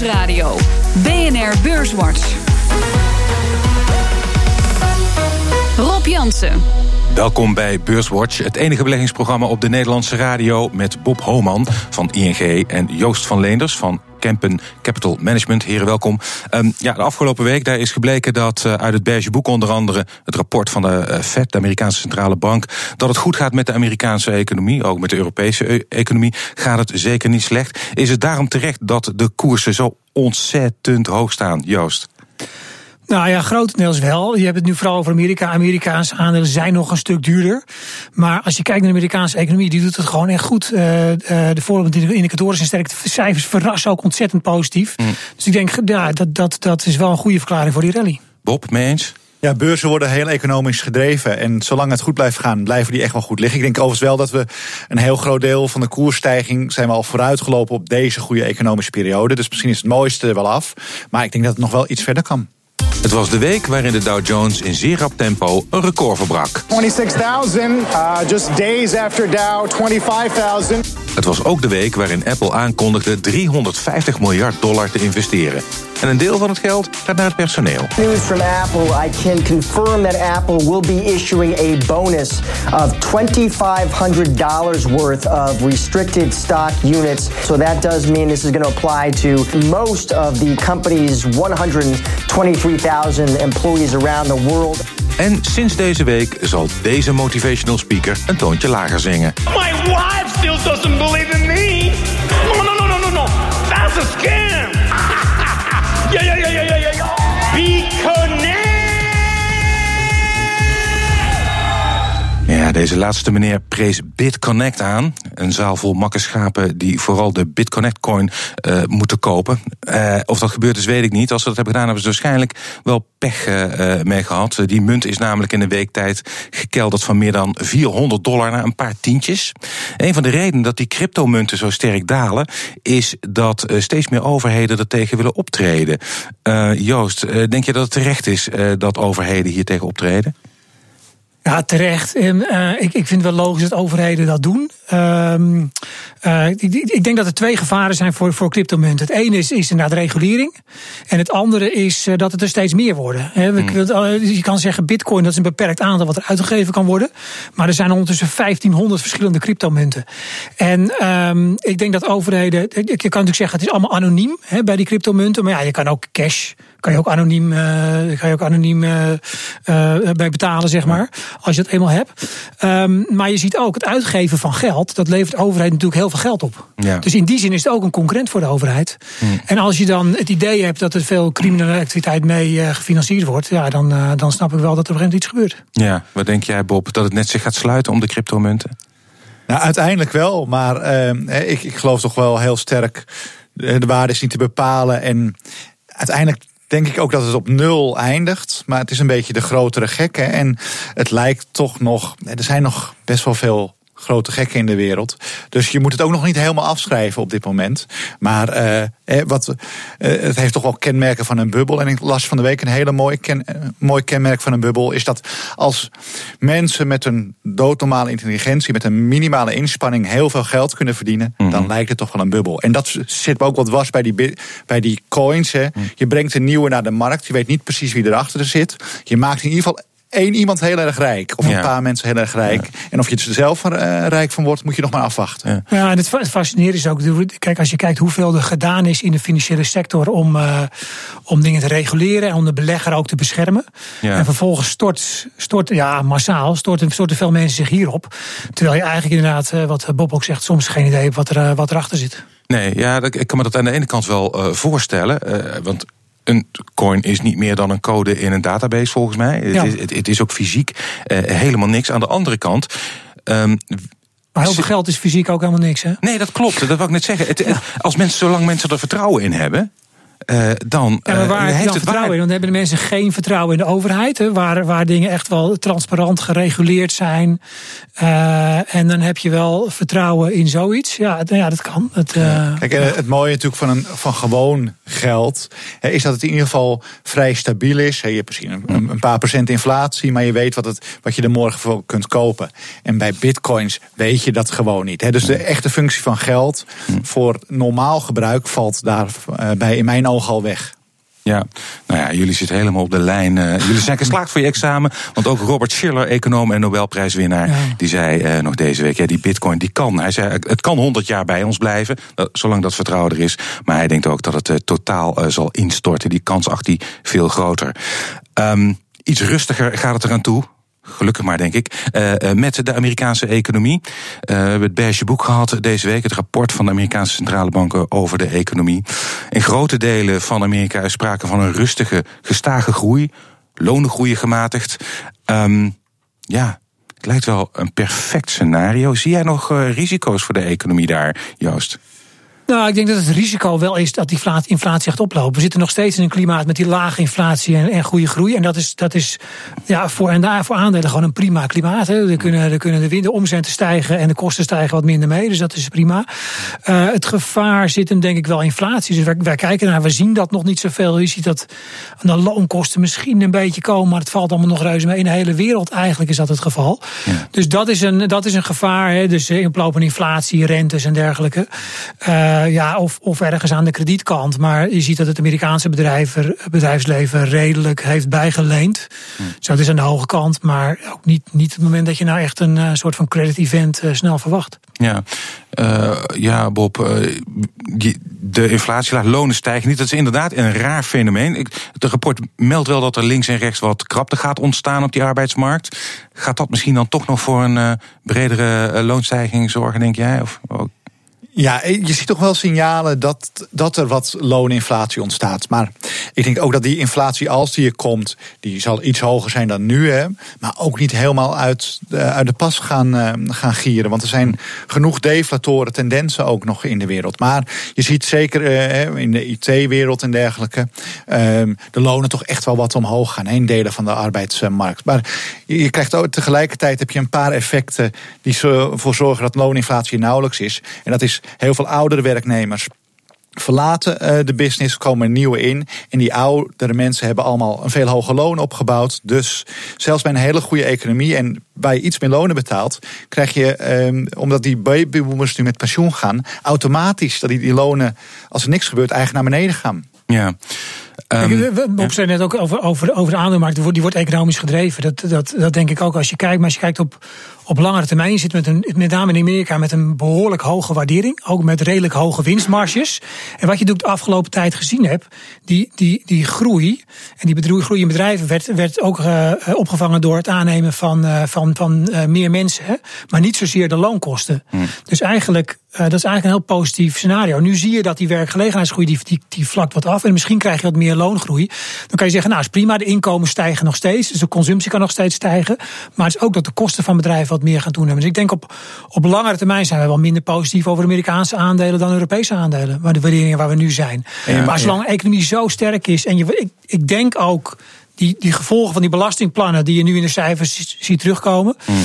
Nieuwsradio. BNR Beurswatch. Rob Jansen. Welkom bij Beurswatch, het enige beleggingsprogramma op de Nederlandse radio met Bob Homan van ING en Joost van Leenders van Kempen Capital Management. Heren, welkom. Um, ja, de afgelopen week daar is gebleken dat uh, uit het beige boek onder andere het rapport van de uh, Fed, de Amerikaanse centrale bank, dat het goed gaat met de Amerikaanse economie, ook met de Europese e economie gaat het zeker niet slecht. Is het daarom terecht dat de koersen zo ontzettend hoog staan, Joost? Nou ja, grotendeels wel. Je hebt het nu vooral over Amerika. Amerikaanse aandelen zijn nog een stuk duurder. Maar als je kijkt naar de Amerikaanse economie, die doet het gewoon echt goed. Uh, uh, de voorbeelden indicatoren zijn sterk. De cijfers verrassen ook ontzettend positief. Mm. Dus ik denk, ja, dat, dat, dat is wel een goede verklaring voor die rally. Bob, mee eens? Ja, beurzen worden heel economisch gedreven. En zolang het goed blijft gaan, blijven die echt wel goed liggen. Ik denk overigens wel dat we een heel groot deel van de koersstijging zijn we al vooruitgelopen op deze goede economische periode. Dus misschien is het mooiste wel af. Maar ik denk dat het nog wel iets verder kan. Het was de week waarin de Dow Jones in zeer rap tempo een record verbrak. 26.000, uh, just days after Dow, 25.000. Het was ook de week waarin Apple aankondigde 350 miljard dollar te investeren. En een deel van het geld gaat naar het personeel. News from Apple. I can confirm that Apple will be issuing a bonus of $2,500 worth of restricted stock units. So that does mean this is going to apply to most of the company's 123,000 employees around the world. En sinds deze week zal deze motivational speaker een toontje lager zingen. My wife still doesn't believe in me. No, no, no, no, no, no. That's a scam. Ja, deze laatste meneer prees BitConnect aan. Een zaal vol makkenschapen die vooral de BitConnect-coin uh, moeten kopen. Uh, of dat gebeurt is, weet ik niet. Als ze dat hebben gedaan, hebben ze waarschijnlijk wel pech uh, mee gehad. Die munt is namelijk in een week tijd gekelderd van meer dan 400 dollar naar een paar tientjes. Een van de redenen dat die cryptomunten zo sterk dalen, is dat steeds meer overheden er tegen willen optreden. Joost, denk je dat het terecht is dat overheden hier tegen optreden? Ja, terecht. En, uh, ik, ik vind het wel logisch dat overheden dat doen. Um, uh, ik, ik, denk dat er twee gevaren zijn voor, voor cryptomunten. Het ene is, is inderdaad regulering. En het andere is uh, dat het er steeds meer worden. He, hmm. Je kan zeggen, bitcoin dat is een beperkt aantal wat er uitgegeven kan worden. Maar er zijn ondertussen 1500 verschillende cryptomunten. En um, ik denk dat overheden... Je kan natuurlijk zeggen, het is allemaal anoniem he, bij die cryptomunten. Maar ja, je kan ook cash kan je ook anoniem, uh, kan je ook anoniem uh, uh, bij betalen, zeg maar. Als je het eenmaal hebt. Um, maar je ziet ook het uitgeven van geld. Dat levert de overheid natuurlijk heel veel geld op. Ja. Dus in die zin is het ook een concurrent voor de overheid. Hmm. En als je dan het idee hebt dat er veel criminele activiteit mee gefinancierd wordt. Ja, dan, dan snap ik wel dat er op een iets gebeurt. Ja, wat denk jij Bob? Dat het net zich gaat sluiten om de cryptomunten? Nou, uiteindelijk wel. Maar ik, ik geloof toch wel heel sterk. De waarde is niet te bepalen. En uiteindelijk denk ik ook dat het op nul eindigt. Maar het is een beetje de grotere gekken. En het lijkt toch nog. Er zijn nog best wel veel grote gekken in de wereld. Dus je moet het ook nog niet helemaal afschrijven op dit moment. Maar uh, wat, uh, het heeft toch wel kenmerken van een bubbel. En ik las van de week een hele mooi, ken, uh, mooi kenmerk van een bubbel. Is dat als mensen met een doodnormale intelligentie, met een minimale inspanning heel veel geld kunnen verdienen, mm -hmm. dan lijkt het toch wel een bubbel. En dat zit ook wat was bij die, bij die coins. Hè. Mm. Je brengt een nieuwe naar de markt. Je weet niet precies wie erachter zit. Je maakt in ieder geval één iemand heel erg rijk. Of een paar mensen heel erg rijk. Ja. En of je er zelf uh, rijk van wordt, moet je nog maar afwachten. Ja, ja en het fascinerende is ook, kijk, als je kijkt hoeveel er gedaan is in de financiële sector om, uh, om dingen te reguleren en om de belegger ook te beschermen. En vervolgens stort, stort ja, massaal, storten, storten veel mensen zich hierop. Terwijl je eigenlijk inderdaad, uh, wat Bob ook zegt, soms geen idee hebt wat, er, wat erachter zit. Nee, ja, ik kan me dat aan de ene kant wel voorstellen. want een coin is niet meer dan een code in een database, volgens mij. Ja. Het, is, het, het, is ook fysiek uh, helemaal niks. Aan de andere kant. Um, maar heel veel geld is fysiek ook helemaal niks, hè? Nee, dat klopt. Dat wil ik net zeggen. Het, ja. Als mensen, zolang mensen er vertrouwen in hebben. Uh, dan ja, maar waar heeft heb je dan het vertrouwen waar- in? Want hebben de mensen geen vertrouwen in de overheid, hè, waar, waar dingen echt wel transparant gereguleerd zijn. Uh, en dan heb je wel vertrouwen in zoiets. Ja, het- ja dat kan. Het, uh, Kijk, het mooie natuurlijk van, een, van gewoon geld hè, is dat het in ieder geval vrij stabiel is. Hè, Je hebt misschien een, een paar procent inflatie, maar je weet wat, het, wat je er morgen voor kunt kopen. En bij bitcoins weet je dat gewoon niet. Hè. Dus de echte functie van geld voor normaal gebruik valt daarbij in mijn ogen al weg. Ja, nou ja, jullie zitten helemaal op de lijn. Uh, jullie zijn geslaagd voor je examen. Want ook Robert Schiller, econoom en Nobelprijswinnaar, Ja. die zei uh, nog deze week: ja, die Bitcoin die kan. Hij zei: het kan 100 jaar bij ons blijven, uh, zolang dat vertrouwen er is. Maar hij denkt ook dat het uh, totaal zal instorten. Die kans acht hij veel groter. Um, iets rustiger gaat het eraan toe. Gelukkig maar, denk ik. Uh, met de Amerikaanse economie. Uh, we hebben het beige boek gehad deze week. Het rapport van de Amerikaanse centrale banken over de economie. In grote delen van Amerika is sprake van een rustige, gestage groei. Lonen groeien gematigd. Um, ja, het lijkt wel een perfect scenario. Zie jij nog risico's voor de economie daar, Joost? Nou, ik denk dat het risico wel is dat die inflatie gaat oplopen. We zitten nog steeds in een klimaat met die lage inflatie en, en goede groei. En dat is, dat is ja, voor, en daar, voor aandelen gewoon een prima klimaat. Hè. Er, kunnen, er kunnen de, de omzetten stijgen en de kosten stijgen wat minder mee. Dus dat is prima. Uh, het gevaar zit hem denk ik wel in inflatie. Dus wij, wij kijken naar, we zien dat nog niet zoveel. Je ziet dat de loonkosten misschien een beetje komen, maar het valt allemaal nog reuze mee. In de hele wereld eigenlijk is dat het geval. Ja. Dus dat is een, dat is een gevaar. Hè. Dus oplopende inflatie, rentes en dergelijke. Uh, uh, ja, of, of ergens aan de kredietkant. Maar je ziet dat het Amerikaanse bedrijven, bedrijfsleven redelijk heeft bijgeleend. Hm. Zo, het is aan de hoge kant, maar ook niet, niet het moment dat je nou echt een uh, soort van credit event uh, snel verwacht. Ja, ja Bob, die, de inflatie laat lonen stijgen niet. Dat is inderdaad een raar fenomeen. Het rapport meldt wel dat er links en rechts wat krapte gaat ontstaan op die arbeidsmarkt. Gaat dat misschien dan toch nog voor een bredere loonstijging zorgen, denk jij? Of, ja, je ziet toch wel signalen dat, dat er wat looninflatie ontstaat. Maar ik denk ook dat die inflatie, als die er komt, die zal iets hoger zijn dan nu. Hè, maar ook niet helemaal uit de, uit de pas gaan, uh, gaan gieren. Want er zijn genoeg deflatoren tendensen ook nog in de wereld. Maar je ziet zeker in de IT-wereld en dergelijke uh, de lonen toch echt wel wat omhoog gaan. In delen van de arbeidsmarkt. Maar je krijgt ook tegelijkertijd heb je een paar effecten die ervoor zorgen dat looninflatie nauwelijks is. En dat is heel veel oudere werknemers verlaten uh, de business, komen nieuwe in. En die oudere mensen hebben allemaal een veel hoger loon opgebouwd. Dus zelfs bij een hele goede economie en waar je iets meer lonen betaalt, krijg je, um, omdat die babyboomers nu met pensioen gaan, automatisch dat die, die lonen, als er niks gebeurt, eigenlijk naar beneden gaan. Ja. Um, Bob zei net ook over, over, over de aandeelmarkt, die wordt economisch gedreven. Dat, dat, dat denk ik ook als je kijkt. Maar als je kijkt op, op langere termijn, zit met, een, met name in Amerika met een behoorlijk hoge waardering. Ook met redelijk hoge winstmarges. En wat je de afgelopen tijd gezien hebt, die, die, die groei. En die groei in bedrijven werd, werd ook uh, opgevangen door het aannemen van, uh, van, van uh, meer mensen. Hè? Maar niet zozeer de loonkosten. Hmm. Dus eigenlijk. Uh, dat is eigenlijk een heel positief scenario. Nu zie je dat die werkgelegenheidsgroei die, die, die vlakt wat af. En misschien krijg je wat meer loongroei. Dan kan je zeggen, nou is prima, de inkomens stijgen nog steeds. Dus de consumptie kan nog steeds stijgen. Maar het is ook dat de kosten van bedrijven wat meer gaan toenemen. Dus ik denk op, op langere termijn zijn we wel minder positief over Amerikaanse aandelen dan Europese aandelen. Maar de waarderingen waar we nu zijn. Ja, maar zolang de economie zo sterk is. En je, ik, ik denk ook die, die gevolgen van die belastingplannen die je nu in de cijfers ziet terugkomen. Hmm.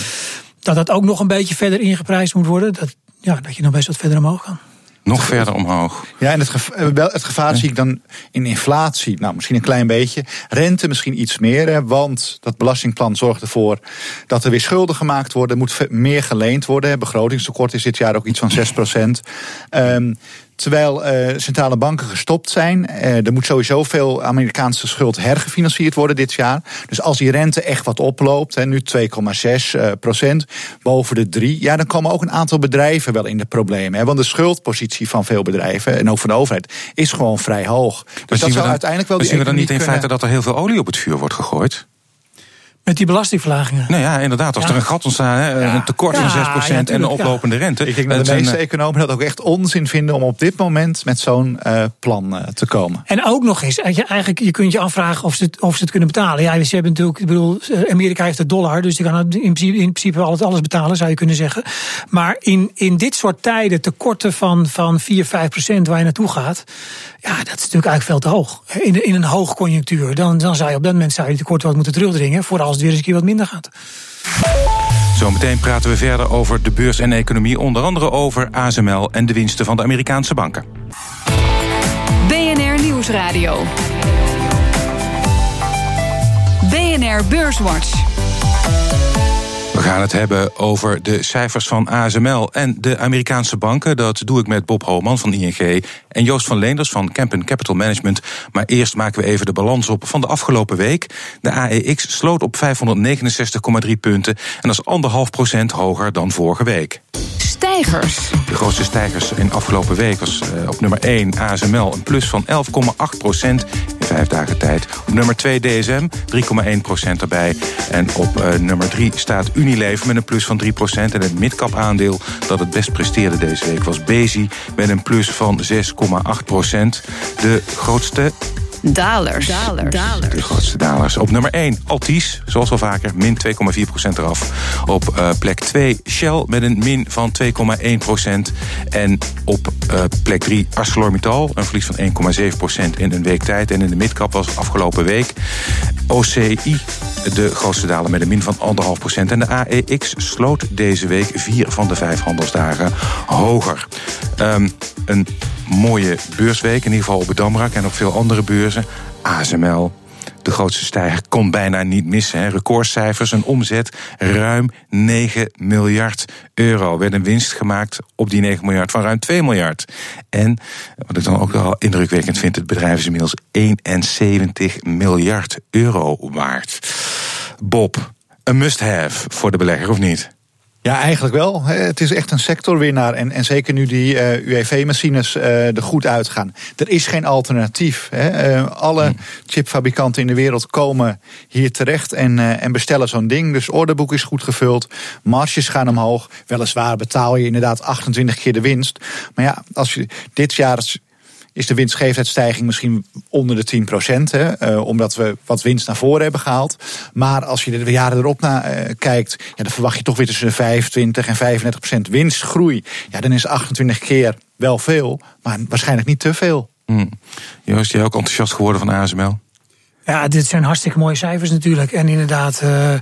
Dat dat ook nog een beetje verder ingeprijsd moet worden. Dat, ja, dat je nog best wat verder omhoog kan. Nog verder omhoog. Ja, en het gevaar, het gevaar zie ik dan in inflatie. Nou, misschien een klein beetje. Rente misschien iets meer. Hè, want dat belastingplan zorgt ervoor dat er weer schulden gemaakt worden. Er moet meer geleend worden. Begrotingstekort is dit jaar ook iets van 6 procent. Um, Terwijl uh, centrale banken gestopt zijn. Uh, er moet sowieso veel Amerikaanse schuld hergefinancierd worden dit jaar. Dus als die rente echt wat oploopt, hè, nu 2,6 uh, procent, boven de 3, ja, dan komen ook een aantal bedrijven wel in de problemen. Hè, want de schuldpositie van veel bedrijven, en ook van de overheid, is gewoon vrij hoog. Dus maar dat zou dan, uiteindelijk wel maar zien we dan niet in kunnen... feite dat er heel veel olie op het vuur wordt gegooid? Met die belastingverlagingen. Nou ja, inderdaad. Als Ja. er een gat ontstaat, hè, Ja. een tekort van Ja, 6% ja, en een oplopende rente. Ik denk dat de meeste eh, economen dat ook echt onzin vinden om op dit moment met zo'n eh, plan eh, te komen. En ook nog eens, je, eigenlijk, je kunt je afvragen of ze, het, of ze het kunnen betalen. Ja, ze hebben natuurlijk, ik bedoel, Amerika heeft de dollar, dus die kan in principe, in principe alles, alles betalen, zou je kunnen zeggen. Maar in, in dit soort tijden, tekorten van, van 4, 5 procent waar je naartoe gaat, ja, dat is natuurlijk eigenlijk veel te hoog. In, in een hoogconjunctuur, dan, dan zou je op dat moment zou je die tekorten wat moeten terugdringen, voor als het weer eens een keer wat minder gaat. Zometeen praten we verder over de beurs en economie. Onder andere over ASML en de winsten van de Amerikaanse banken. BNR Nieuwsradio. BNR Beurswatch. We gaan het hebben over de cijfers van ASML en de Amerikaanse banken. Dat doe ik met Bob Homan van ING en Joost van Leenders van Kempen Capital Management. Maar eerst maken we even de balans op van de afgelopen week. De AEX sloot op 569,3 punten en dat is anderhalf procent hoger dan vorige week. Stijgers. De grootste stijgers in afgelopen week was eh, op nummer 1 ASML een plus van 11,8 procent in vijf dagen tijd. Nummer 2 DSM 3,1 procent erbij. En op eh, nummer 3 staat Unilever met een plus van 3 procent. En het midcap aandeel dat het best presteerde deze week was Bezi met een plus van 6,8 procent. De grootste Dalers. Dalers. de grootste dalers. Op nummer 1, Altis, zoals al vaker, min 2,4% eraf. Op eh, plek 2, Shell met een min van 2,1%. En op eh, plek 3, ArcelorMittal, een verlies van 1,7% in een week tijd. En in de midcap was afgelopen week OCI de grootste daler met een min van 1,5%. En de AEX sloot deze week vier van de vijf handelsdagen hoger. Ehm, een mooie beursweek, in ieder geval op de Damrak en op veel andere beurzen. ASML, de grootste stijger, kon bijna niet missen. Hè. Recordcijfers, een omzet ruim 9 miljard euro. Er werd een winst gemaakt op die 9 miljard van ruim 2 miljard. En wat ik dan ook wel indrukwekkend vind, het bedrijf is inmiddels 71 miljard euro waard. Bob, een must-have voor de belegger of niet? Ja, eigenlijk wel. Het is echt een sectorwinnaar. En, en zeker nu die eh, UEV-machines eh, er goed uitgaan. Er is geen alternatief. Hè. Eh, alle chipfabrikanten in de wereld komen hier terecht en, en bestellen zo'n ding. Dus orderboek is goed gevuld. Marges gaan omhoog. Weliswaar betaal je inderdaad 28 keer de winst. Maar ja, als je dit jaar is de winstgevendheidsstijging misschien onder de 10 procent. omdat we wat winst naar voren hebben gehaald. Maar als je de jaren erop naar eh, kijkt, ja, dan verwacht je toch weer tussen de 25 en 35 procent winstgroei. Ja, dan is 28 keer wel veel, maar waarschijnlijk niet te veel. Hm. Joost, jij ook enthousiast geworden van ASML? Ja, dit zijn hartstikke mooie cijfers natuurlijk. En inderdaad, eh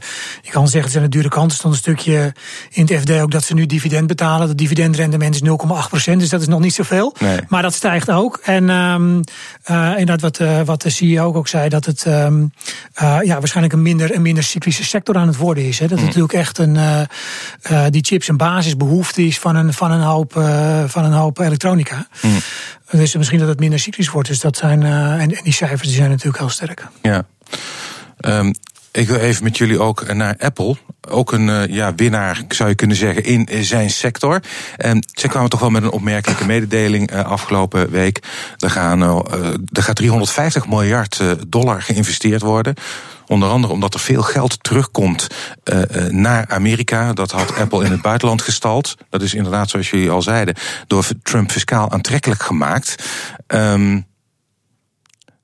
je kan zeggen, het zijn de dure kant. Er stond een stukje in het FD ook dat ze nu dividend betalen. Dat dividendrendement is 0,8 procent, dus dat is nog niet zoveel. Nee. Maar dat stijgt ook. En ehm eh inderdaad, wat, eh, wat de CEO ook zei, dat het ehm eh ja, waarschijnlijk een minder, een minder cyclische sector aan het worden is. Hè. Dat het natuurlijk echt een, die chips een basisbehoefte is van een, van een, hoop, van een hoop elektronica. Dus misschien dat het minder cyclisch wordt. Dus dat zijn, eh en, en die cijfers die zijn natuurlijk heel sterk. Ja. Ehm, ik wil even met jullie ook naar Apple. Ook een eh, ja, winnaar, zou je kunnen zeggen, in eh, zijn sector. En ze kwamen toch wel met een opmerkelijke mededeling eh, afgelopen week. Er, gaan, eh, eh, er gaat 350 miljard eh, dollar geïnvesteerd worden. Onder andere omdat er veel geld terugkomt eh, eh, naar Amerika. Dat had Apple in het buitenland gestald. Dat is inderdaad, zoals jullie al zeiden, door Trump fiscaal aantrekkelijk gemaakt. Ehm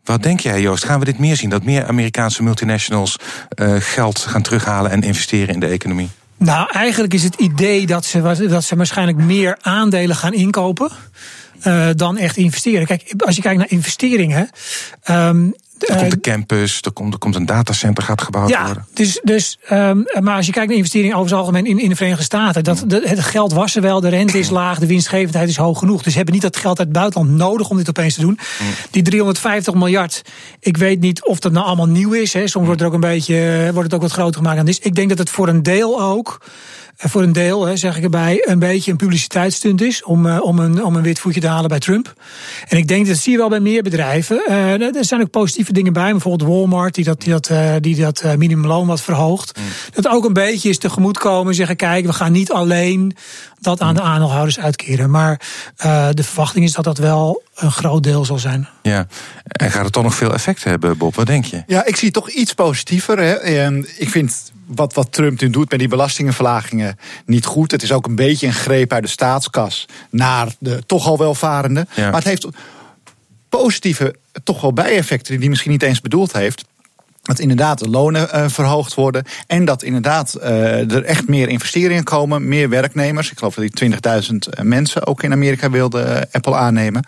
wat denk jij, Joost? Gaan we dit meer zien? Dat meer Amerikaanse multinationals uh, geld gaan terughalen en investeren in de economie? Nou, eigenlijk is het idee dat ze, dat ze waarschijnlijk meer aandelen gaan inkopen. Uh, dan echt investeren. Kijk, als je kijkt naar investeringen. Um, er komt een campus, er komt, er komt een datacenter gaat gebouwd ja, worden. Dus, dus, um, maar als je kijkt naar investeringen over het algemeen in, in de Verenigde Staten, dat, de, het geld was er wel, de rente is laag, de winstgevendheid is hoog genoeg. Dus ze hebben niet dat geld uit het buitenland nodig om dit opeens te doen. Die 350 miljard, ik weet niet of dat nou allemaal nieuw is. Hè. Soms wordt, er ook een beetje, wordt het ook wat groter gemaakt. Dus ik denk dat het voor een deel ook eh, voor een deel, hè, zeg ik erbij, een beetje een publiciteitsstunt is om, eh, om, een, om een wit voetje te halen bij Trump. En ik denk dat zie je wel bij meer bedrijven. Eh, er zijn ook positieve dingen bij, bijvoorbeeld Walmart, die dat, die dat, eh, die dat eh, minimumloon wat verhoogt. Dat ook een beetje is tegemoetkomen, zeggen: kijk, we gaan niet alleen dat aan de aandeelhouders uitkeren. Maar eh, de verwachting is dat dat wel een groot deel zal zijn. Ja. En gaat het toch nog veel effect hebben, Bob? Wat denk je? Ja, ik zie het toch iets positiever. Hè. En ik vind wat, wat Trump nu doet met die belastingenverlagingen niet goed. Het is ook een beetje een greep uit de staatskas naar de toch al welvarende. Ja. Maar het heeft positieve, toch wel bijeffecten die hij misschien niet eens bedoeld heeft. Dat inderdaad de lonen eh, verhoogd worden. En dat inderdaad eh, er echt meer investeringen komen. Meer werknemers. Ik geloof dat die 20.000 mensen ook in Amerika wilden eh, Apple aannemen.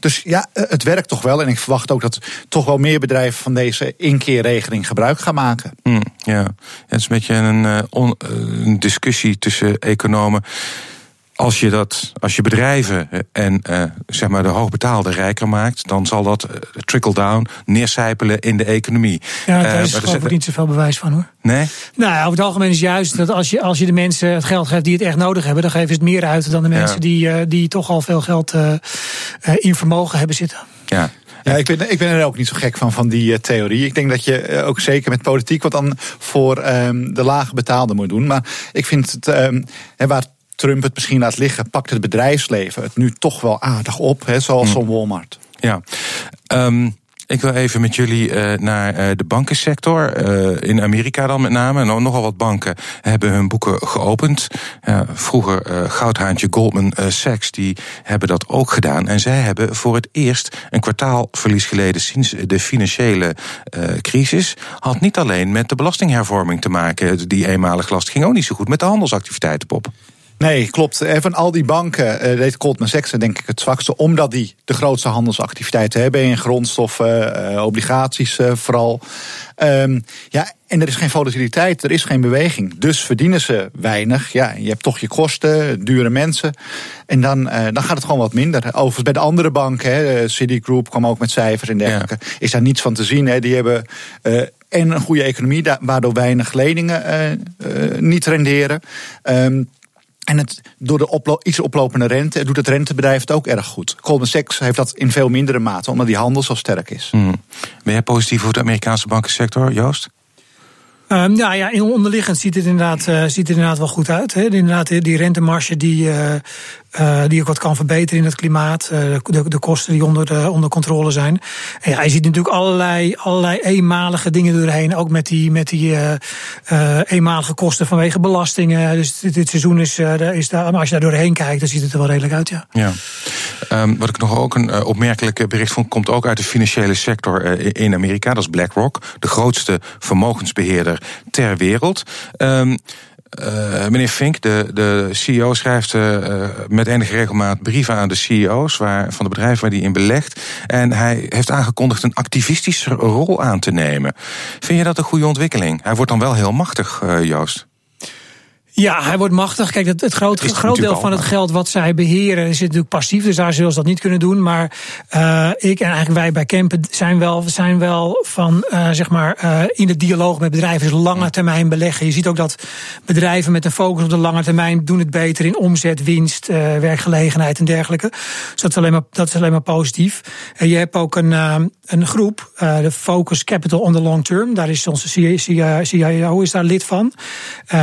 Dus ja, eh, het werkt toch wel. En ik verwacht ook dat toch wel meer bedrijven van deze inkeerregeling gebruik gaan maken. Hm, ja. het is een beetje een, eh, on- eh, een discussie tussen economen. Als je, dat, als je bedrijven eh, en eh, zeg maar de hoogbetaalde rijker maakt, dan zal dat eh, trickle-down neercijpelen in de economie. Ja, daar is er geloof ik niet zoveel bewijs van hoor. Nee? Nou, ja, over het algemeen is juist dat als je, als je de mensen het geld geeft die het echt nodig hebben, dan geven ze het meer uit dan de mensen Ja. die, eh, die toch al veel geld in vermogen hebben zitten. Ja. Ja, ik ben, ik ben er ook niet zo gek van, van die theorie. Ik denk dat je ook zeker met politiek wat dan voor ehm, de lage betaalde moet doen. Maar ik vind het, ehm, hè, waar Trump het misschien laat liggen, pakt het bedrijfsleven het nu toch wel aardig op, hè, zoals zo'n Walmart. Ja. Ehm, ik wil even met jullie eh, naar eh, de bankensector. eh, in Amerika dan met name. Nou, nogal wat banken hebben hun boeken geopend. Vroeger goudhaantje Goldman Sachs, die hebben dat ook gedaan. En zij hebben voor het eerst een kwartaalverlies geleden sinds de financiële crisis. Had niet alleen met de belastinghervorming te maken, die eenmalig last ging ook niet zo goed met de handelsactiviteiten, Pop. Nee, klopt. Van al die banken eh, deed Goldman Sachs denk ik het zwakste, omdat die de grootste handelsactiviteiten hebben in grondstoffen, eh, obligaties eh, vooral. Ehm, ja, en er is geen volatiliteit, er is geen beweging. Dus verdienen ze weinig. Ja, je hebt toch je kosten, dure mensen. En dan, dan gaat het gewoon wat minder. Overigens bij de andere banken, hè, Citigroup kwam ook met cijfers en dergelijke, is daar niets van te zien. Hè. Die hebben en een goede economie, waardoor weinig leningen niet renderen. Ehm, en het, door de oplo iets oplopende rente doet het rentebedrijf het ook erg goed. Goldman Sachs heeft dat in veel mindere mate, omdat die handel zo sterk is. Hmm. Ben jij positief over de Amerikaanse bankensector, Joost? Ehm, ja, ja, in onderliggend ziet het inderdaad, eh, ziet het inderdaad wel goed uit. Hè. Inderdaad, die- die rentemarge die, eh, eh, die ook wat kan verbeteren in het klimaat. eh, de, de kosten die onder, de, onder controle zijn. En je ziet natuurlijk allerlei, allerlei eenmalige dingen doorheen. Ook met die, met die eh, eenmalige kosten vanwege belastingen. Dus dit, seizoen is, is daar, als je daar doorheen kijkt, dan ziet het er wel redelijk uit, ja. Ja. Ehm, wat ik nog ook een opmerkelijk bericht vond, komt ook uit de financiële sector in Amerika. Dat is BlackRock, de grootste vermogensbeheerder ter wereld. Ehm, eh, meneer Fink, de, de CEO, schrijft eh, eh, met enige regelmaat brieven aan de CEO's waar, van de bedrijven waar hij in belegt. En hij heeft aangekondigd een activistische rol aan te nemen. Vind je dat een goede ontwikkeling? Hij wordt dan wel heel machtig, Joost. Ja, hij wordt machtig. Kijk, het, het groot, Is het groot deel van het geld wat zij beheren is natuurlijk passief. Dus daar zullen ze dat niet kunnen doen. Maar eh, ik en eigenlijk wij bij Kempen zijn wel, zijn wel van, eh, zeg maar, eh, in de dialoog met bedrijven. Dus lange termijn beleggen. Je ziet ook dat bedrijven met een focus op de lange termijn doen het beter in omzet, winst, werkgelegenheid en dergelijke. Dus dat is alleen maar, dat is alleen maar positief. En je hebt ook een, een groep, de Focus Capital on the Long Term. Daar is onze CIO is daar lid van.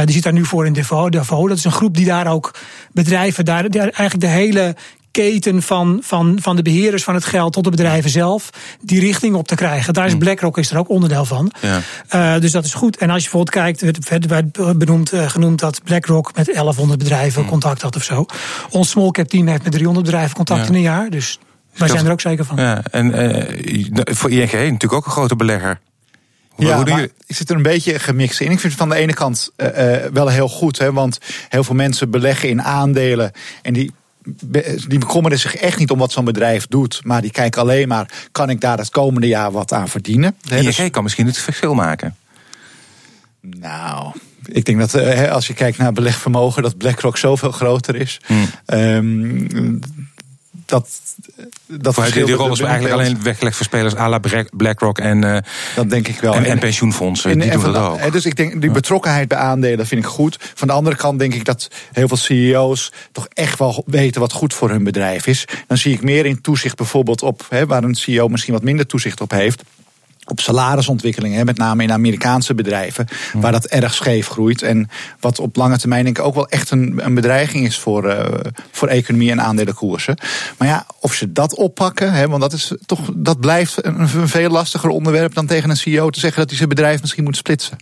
Die zit daar nu voor in Davos. Davos. Dat is een groep die daar ook bedrijven, daar, eigenlijk de hele keten van, van, van de beheerders van het geld tot de bedrijven zelf, die richting op te krijgen. Daar is BlackRock is er ook onderdeel van. Ja. Eh, dus dat is goed. En als je bijvoorbeeld kijkt, werd, werd benoemd, eh, genoemd dat BlackRock met 1100 bedrijven contact had of zo. Ons small cap team heeft met 300 bedrijven contact Ja. in een jaar. Dus wij dat- zijn er ook zeker van. Ja, en eh, voor ING natuurlijk ook een grote belegger. Ja, maar ik zit er een beetje gemixt in. Ik vind het van de ene kant eh, eh, wel heel goed, hè, want heel veel mensen beleggen in aandelen en die. Die bekommeren zich echt niet om wat zo'n bedrijf doet. Maar die kijken alleen maar: kan ik daar het komende jaar wat aan verdienen? Hè, dus- kan misschien het verschil maken. Nou, ik denk dat eh, als je kijkt naar belegvermogen, dat BlackRock zoveel groter is. Hmm. Ehm, dat, dat Voor verschil die rol is eigenlijk alleen weggelegd voor spelers à la Black- BlackRock en, eh, Dat denk ik wel. en, en En- pensioenfondsen. En- die en doen dat ook. Dus ik denk, die betrokkenheid bij aandelen vind ik goed. Van de andere kant denk ik dat heel veel CEO's toch echt wel weten wat goed voor hun bedrijf is. Dan zie ik meer in toezicht bijvoorbeeld op, hè, waar een CEO misschien wat minder toezicht op heeft. Op salarisontwikkelingen, hè, met name in Amerikaanse bedrijven, waar dat erg scheef groeit. En wat op lange termijn denk ik ook wel echt een, een bedreiging is voor, eh, voor economie en aandelenkoersen. Maar ja, of ze dat oppakken, hè, want dat, is toch, dat blijft een, een veel lastiger onderwerp dan tegen een CEO te zeggen dat hij zijn bedrijf misschien moet splitsen.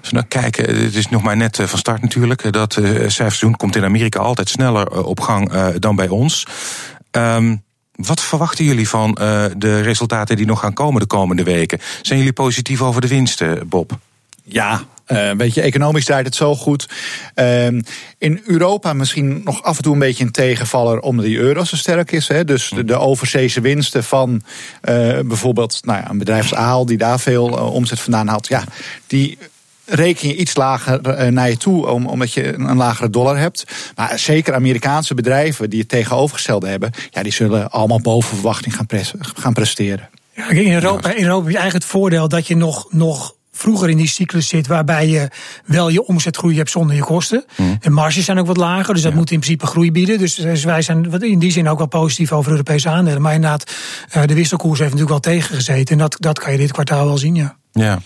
Als we nou kijken, het is nog maar net eh, van start natuurlijk. eh, Dat eh, cijferseizoen komt in Amerika altijd sneller op gang dan bij ons. Ehm, wat verwachten jullie van eh, de resultaten die nog gaan komen de komende weken? Zijn jullie positief over de winsten, Bob? Ja, eh weet je, economisch draait het zo goed. Ehm, in Europa misschien nog af en toe een beetje een tegenvaller omdat die euro zo sterk is. Hè. Dus de, de overzeese winsten van eh, bijvoorbeeld nou ja, een bedrijf als Aal, die daar veel omzet vandaan haalt. Ja, die reken je iets lager eh, naar je toe, om, omdat je een, lagere dollar hebt. Maar zeker Amerikaanse bedrijven die het tegenovergestelde hebben, ja, die zullen allemaal boven verwachting gaan, pres- gaan presteren. Ja, in Europa, in Europa heb je eigenlijk het voordeel dat je nog, nog vroeger in die cyclus zit, waarbij je wel je omzetgroei hebt zonder je kosten. De marges zijn ook wat lager, dus dat moet in principe groei bieden. Dus, dus wij zijn wat in die zin ook wel positief over Europese aandelen. Maar inderdaad, eh, de wisselkoers heeft natuurlijk wel tegengezeten. En dat, dat kan je dit kwartaal wel zien, ja. Ja.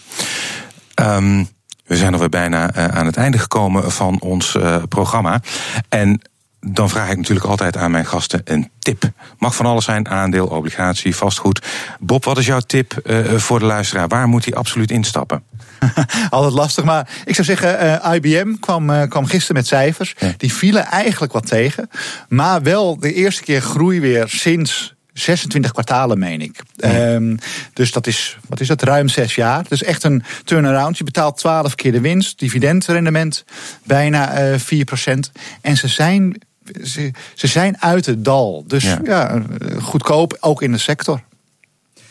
Ehm, we zijn alweer bijna eh, aan het einde gekomen van ons eh, programma. En dan vraag ik natuurlijk altijd aan mijn gasten een tip. Mag van alles zijn, aandeel, obligatie, vastgoed. Bob, wat is jouw tip eh, voor de luisteraar? Waar moet hij absoluut instappen? Altijd lastig, maar ik zou zeggen, IBM kwam, kwam gisteren met cijfers. Ja. Die vielen eigenlijk wat tegen. Maar wel de eerste keer groei weer sinds 26 kwartalen, meen ik. Ehm, dus dat is, wat is dat, ruim zes jaar. Dus echt een turnaround. Je betaalt 12 keer de winst, dividendrendement bijna eh 4%. En ze zijn, ze, ze zijn uit het dal. Dus Ja. ja, eh, goedkoop, ook in de sector.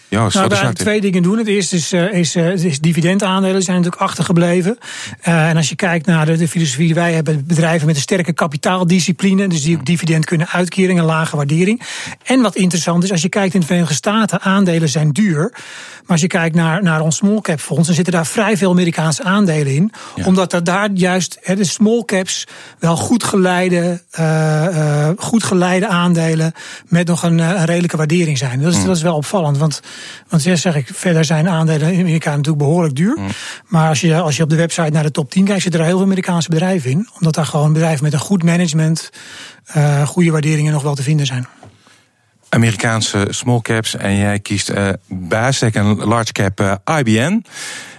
Joost, Nou, daar twee dingen doen. Het eerste is, eh, is, eh, is dividendaandelen zijn natuurlijk achtergebleven. Eh, en als je kijkt naar de, de filosofie die wij hebben, bedrijven met een sterke kapitaaldiscipline, dus die ook dividend kunnen uitkeren, een lage waardering. En wat interessant is, als je kijkt in de Verenigde Staten, aandelen zijn duur. Maar als je kijkt naar, naar ons small cap fonds, dan zitten daar vrij veel Amerikaanse aandelen in. Omdat er daar juist de small caps wel goed geleide, goed geleide aandelen met nog een, een redelijke waardering zijn. Dat is, dat is wel opvallend. Want, want ja, zeg ik, verder zijn aandelen in Amerika natuurlijk behoorlijk duur. Maar als je, als je op de website naar de top 10 kijkt, zitten er heel veel Amerikaanse bedrijven in. Omdat daar gewoon bedrijven met een goed management, eh, goede waarderingen nog wel te vinden zijn. Amerikaanse small caps en jij kiest eh bij uitstek een large cap eh, IBM.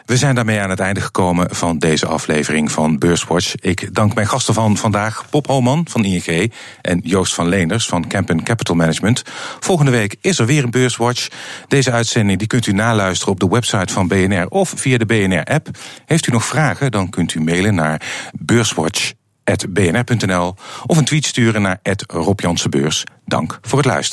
We zijn daarmee aan het einde gekomen van deze aflevering van Beurswatch. Ik dank mijn gasten van vandaag, Bob Holman van ING en Joost van Leenders van Campen Capital Management. Volgende week is er weer een Beurswatch. Deze uitzending die kunt u naluisteren op de website van BNR of via de BNR-app. Heeft u nog vragen, dan kunt u mailen naar beurswatch.bnr.nl of een tweet sturen naar Rob. Dank voor het luisteren.